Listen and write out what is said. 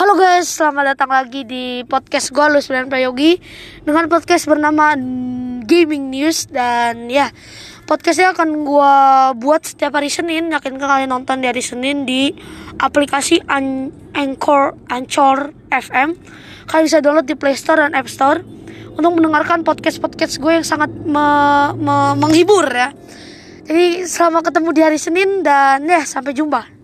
Halo guys, selamat datang lagi di podcast gue Lu Brian Prayogi Dengan podcast bernama Gaming News. Dan ya, podcastnya akan gue buat setiap hari Senin. Yakin kalian nonton di hari Senin di aplikasi An Anchor, Anchor FM Kalian bisa download di Play Store dan App Store. Untuk mendengarkan podcast-podcast gue yang sangat me me menghibur ya. Jadi selamat ketemu di hari Senin dan ya sampai jumpa.